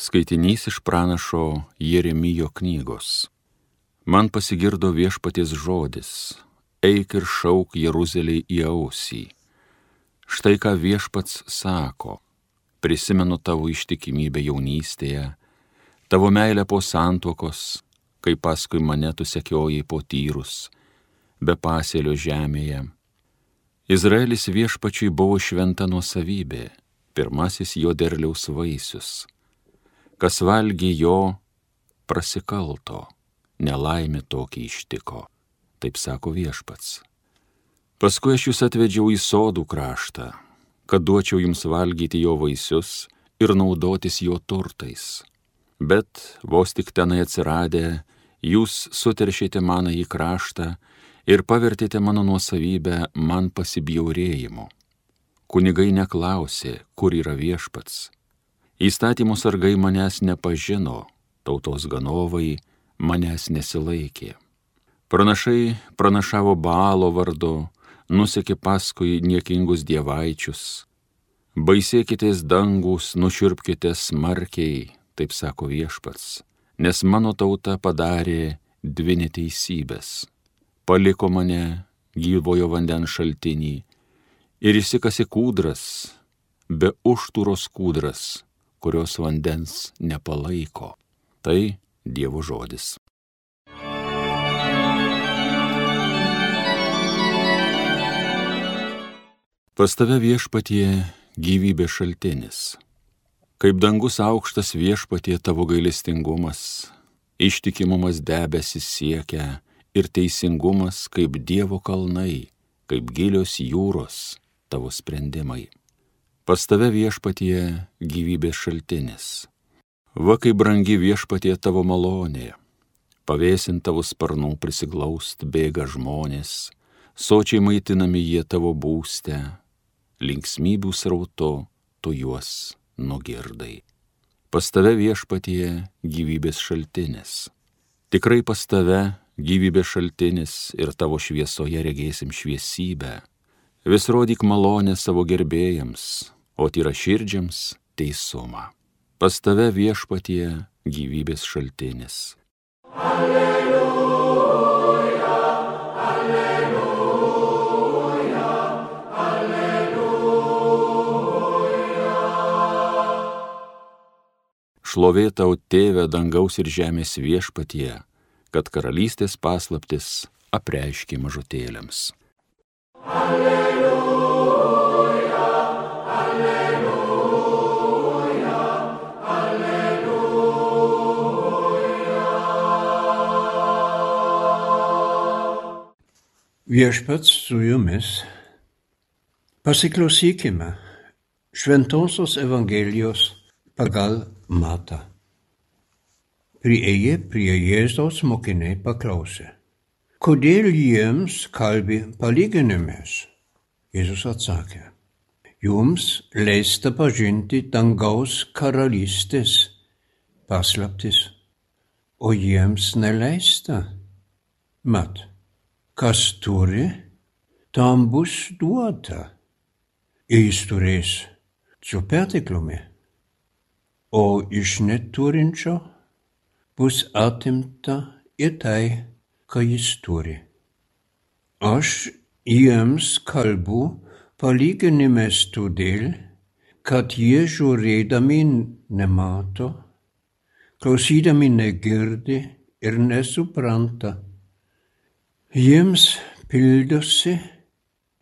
Skaitinys iš pranašo Jeremijo knygos. Man pasigirdo viešpaties žodis - eik ir šauk Jeruzaliai į ausį. Štai ką viešpats sako - prisimenu tavo ištikimybę jaunystėje, tavo meilę po santuokos, kai paskui mane tu sekiojai po tyrus, be pasėlio žemėje. Izraelis viešpačiui buvo šventa nuosavybė, pirmasis jo derliaus vaisius kas valgė jo, prasikalto, nelaimė tokį ištiko, taip sako viešpats. Paskui aš jūs atvedžiau į sodų kraštą, kad duočiau jums valgyti jo vaisius ir naudotis jo turtais. Bet vos tik tenai atsiradę, jūs suteršėte maną į kraštą ir pavertėte mano nuosavybę man pasibjaurėjimu. Kunigai neklausė, kur yra viešpats Įstatymų sargai manęs nepažino, tautos ganovai manęs nesilaikė. Pranašai pranašavo Baalo vardu, nusekė paskui niekingus dievaičius. Baisėkitės dangus, nuširpkite smarkiai, taip sako viešpats, nes mano tauta padarė dvi neteisybės. Paliko mane gyvojo vandens šaltinį ir įsikasi kūdras, be užtūros kūdras kurios vandens nepalaiko. Tai Dievo žodis. Pas tave viešpatie gyvybės šaltinis. Kaip dangus aukštas viešpatie tavo gailestingumas, ištikimumas debesis siekia ir teisingumas kaip Dievo kalnai, kaip gilios jūros tavo sprendimai. Pas tave viešpatie gyvybės šaltinis. Va kaip brangi viešpatie tavo malonė. Pavėsint tavo sparnų prisiglaust bėga žmonės, sočiai maitinami jie tavo būste, linksmybių srauto tu juos nugirdai. Pas tave viešpatie gyvybės šaltinis. Tikrai pas tave gyvybės šaltinis ir tavo šviesoje regėsim šviesybę. Vis rodyk malonę savo gerbėjams, o tyra širdžiams teisumą. Pas tave viešpatie gyvybės šaltinis. Alleluja, alleluja, alleluja. Šlovė tau tėvė dangaus ir žemės viešpatie, kad karalystės paslaptis apreiškė mažutėlėms. Alleluja. Viešpats su jumis. Pasiklausykime Šventosios Evangelijos pagal Matą. Prieėję prie Jėzaus mokiniai paklausė, kodėl jiems kalbi palyginimis? Jėzus atsakė, jums leista pažinti dangaus karalystės paslaptis, o jiems neleista. Mat, kas turi, tam bus duota. Jis turės su perteklumi, o iš neturinčio bus atimta ir tai, ką jis turi. Aš jiems kalbu palyginimės todėl, kad jie žiūrėdami nemato, klausydami negirdi ir nesupranta Jiems pildosi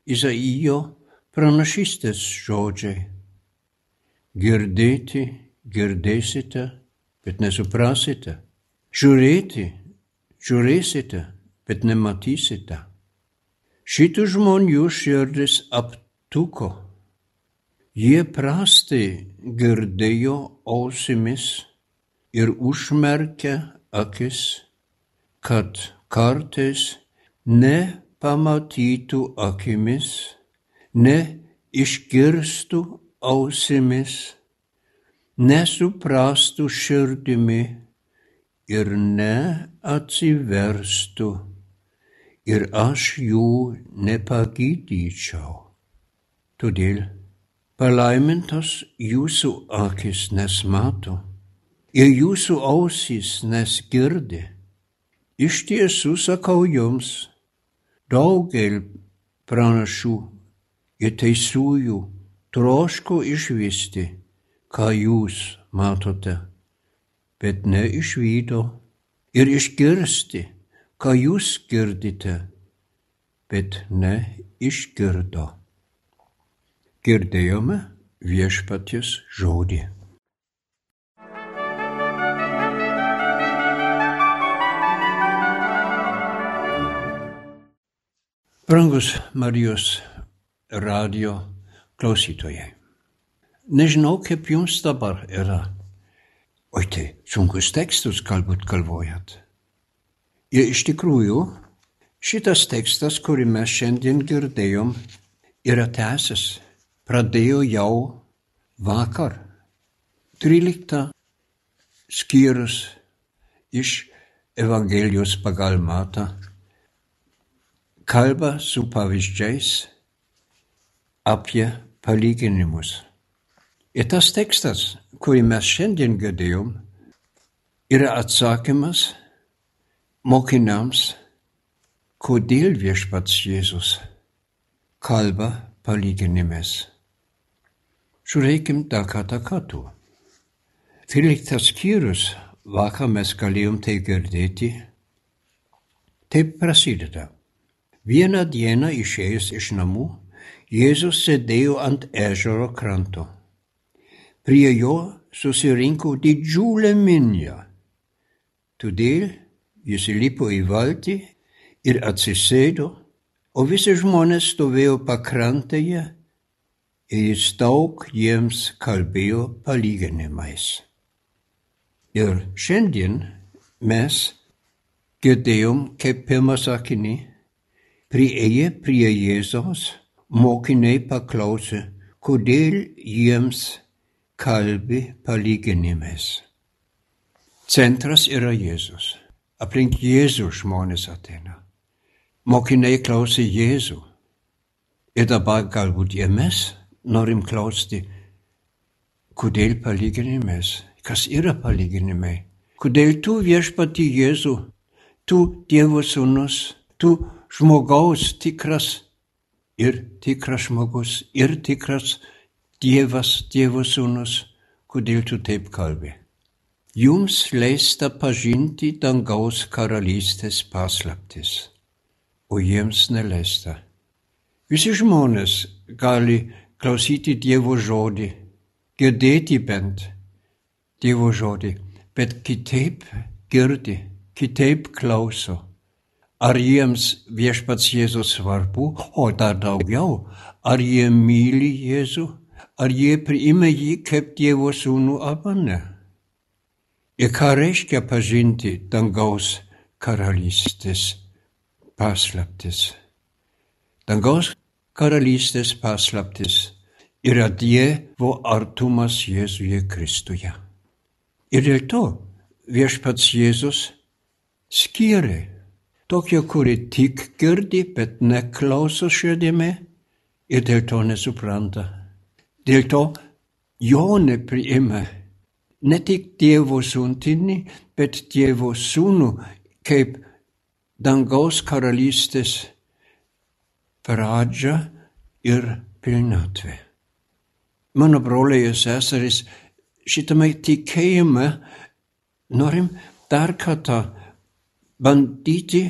Izaijo pranašystės žodžiai. Girdėti, girdėsite, bet nesuprasite. Žiūrėti, žiūrėsite, bet nematysite. Šitų žmonių širdis aptuko. Jie prastai girdėjo ausimis ir užmerkė akis, kad kartais ne pamatytų akimis, ne išgirstų ausimis, nesuprastų širdimi ir neatsiverstų ir aš jų nepagydyčiau. Todėl palaimintos jūsų akis nes mato ir jūsų ausys nesgirdi. Iš tiesų sakau jums, daugel pranašų ir teisųjų troško išvysti, ką jūs matote, bet neišvydo ir išgirsti, ką jūs girdite, bet neišgirdo. Girdėjome viešpaties žodį. Brangus Marijos radio klausytojai. Nežinau, kaip jums dabar yra. Oi, tai sunkus tekstus galbūt galvojat. Ir iš tikrųjų, šitas tekstas, kurį mes šiandien girdėjom, yra tęsis. Pradėjo jau vakar. 13 skyrius iš Evangelijos pagal Matą kalba su pavyzdžiais apie palyginimus. Ir tas tekstas, kurį mes šiandien girdėjom, yra atsakymas mokiniams, kodėl viešpats Jėzus kalba palyginimis. Žiūrėkim dar kartą kartu. 13 skyrius vakar mes galėjom tai girdėti. Taip prasideda. Vieną dieną išėjus iš namų, Jėzus sėdėjo ant ežero kranto. Prie jo susirinko didžiulė minija. Todėl jis įlipo į valtį ir atsisėdo, o visi žmonės stovėjo pakrantėje ir jis daug jiems kalbėjo palyginimais. Ir šiandien mes girdėjom kaip pirmą sakinį, prieėję prie Jėzaus, mokiniai paklausė, kodėl jiems kalbi palyginimais. Centras yra Jėzus. Aplink Jėzų žmonės ateina. Mokiniai klausė Jėzų. Ir dabar galbūt ir mes norim klausti, kodėl palyginimais, kas yra palyginimai. Kodėl tu viešpati Jėzų, tu Dievo sūnus, tu žmogaus tikras ir tikras žmogus ir tikras Dievas, Dievo sūnus, kodėl tu taip kalbi. Jums leista pažinti dangaus karalystės paslaptis, o jiems neleista. Visi žmonės gali klausyti Dievo žodį, girdėti bent Dievo žodį, bet kitaip girdi, kitaip klauso. Ar jiems viešpats Jėzus svarbu, o dar daugiau, ar jie myli Jėzų, ar jie priima jį kaip Dievo sūnų arba ne. Ir ką reiškia pažinti dangaus karalystės paslaptis? Dangaus karalystės paslaptis yra Dievo artumas Jėzuje Kristuje. Ir dėl to viešpats Jėzus skiria tokie, kurie tik girdi, bet neklauso širdimi ir dėl to nesupranta. Dėl to jo nepriima ne tik Dievo sūntinį, bet Dievo sūnų kaip dangaus karalystės pradžia ir pilnatvė. Mano broliai ir seserys, šitame tikėjime norim dar kartą bandyti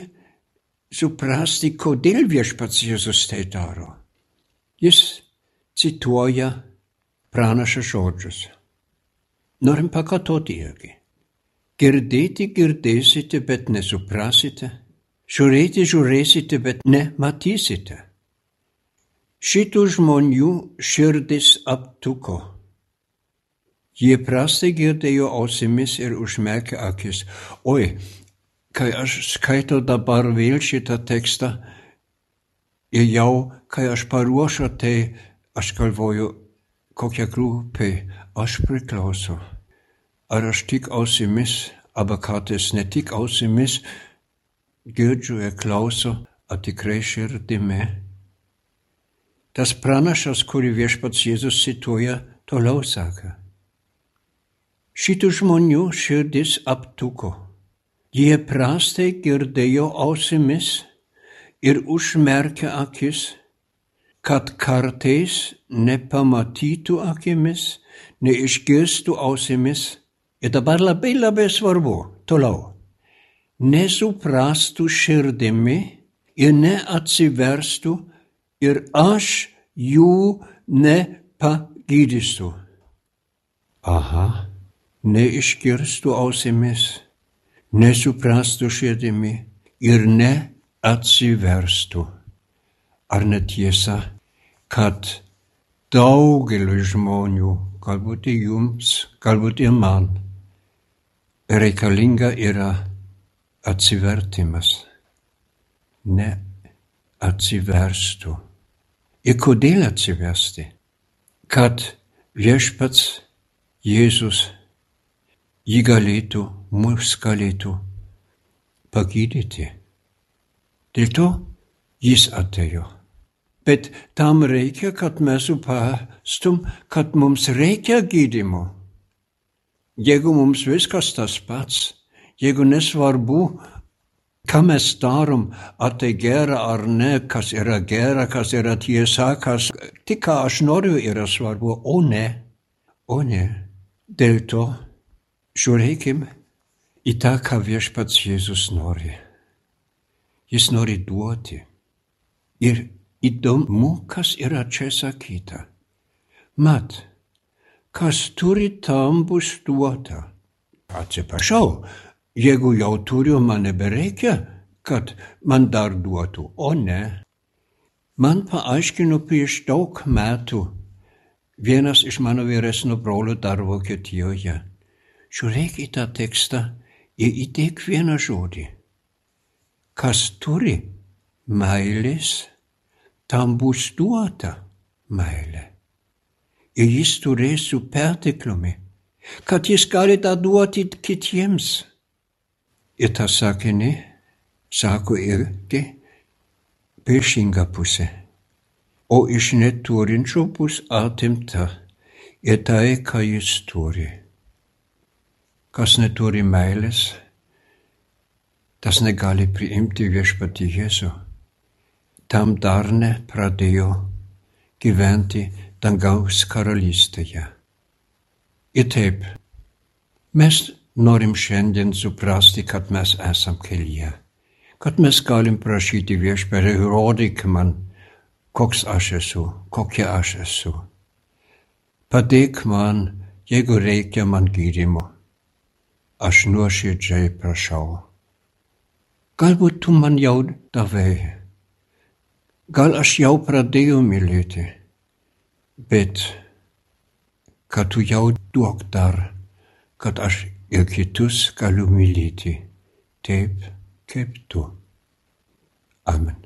suprasti, kodėl viešpats Jėzus tai daro. Jis cituoja pranašo žodžius. Norim pakartoti irgi. Girdėti girdėsite, bet nesuprasite. Žiūrėti žiūrėsite, bet nematysite. Šitų žmonių širdis aptuko. Jie prastai girdėjo ausimis ir užmerkė akis. Oi, kai aš skaitau dabar vėl šitą tekstą ir jau, kai aš paruošiu, tai aš galvoju, kokia grupė aš priklausau. Ar aš tik ausimis, arba kartais ne tik ausimis, girdžiu ir klausau, ar tikrai širdimi. Tas pranašas, kurį viešpats Jėzus cituoja, toliau sako. Šitų žmonių širdis aptuko. Jie prastai girdėjo ausimis ir užmerkė akis, kad kartais nepamatytų akimis, neišgirstų ausimis. Ir dabar labai labai svarbu, toliau, nesuprastų širdimi ir neatsiverstų ir aš jų nepagydysiu. Aha neišgirstų ausimis, nesuprastų širdimi ir neatsiverstų. Ar netiesa, kad daugeliu žmonių, galbūt ir jums, galbūt ir man, reikalinga yra atsivertimas, ne atsiverstų. Ir kodėl atsiversti? Kad viešpats Jėzus jį galėtų, mus galėtų pagydyti. Dėl to jis atėjo. Bet tam reikia, kad mes suprastum, kad mums reikia gydymo. Jeigu mums viskas tas pats, jeigu nesvarbu, ką mes darom, ar tai gera ar ne, kas yra gera, kas yra tiesa, kas tik ką aš noriu yra svarbu, o ne, o ne. Dėl to Žiūrėkim į tą, ką viešpats Jėzus nori. Jis nori duoti. Ir įdomu, kas yra čia sakyta. Mat, kas turi tam bus duota. Atsiprašau, jeigu jau turiu, man nebereikia, kad man dar duotų, o ne. Man paaiškino prieš daug metų vienas iš mano vyresnio brolio dar Vokietijoje. Žiūrėk į tą tekstą ir įdėk vieną žodį. Kas turi meilės, tam bus duota meilė. Ir jis turės su pertekliumi, kad jis gali tą duoti kitiems. Ir tą sakinį sako irgi priešinga pusė. O iš neturinčio bus atimta ir tai, ką jis turi. Kas neturi meilės, tas negali priimti viešpatį Jėzų. Tam dar nepradėjo gyventi dangaus karalystėje. Ir taip, mes norim šiandien suprasti, kad mes esam kelyje, kad mes galim prašyti viešpatį, įrodyk man, koks aš esu, kokia aš esu. Padėk man, jeigu reikia man gydimo aš nuoširdžiai prašau. Galbūt tu man jau davai, gal aš jau pradėjau mylėti, bet kad tu jau duok dar, kad aš ir kitus galiu mylėti, taip kaip tu. Amen.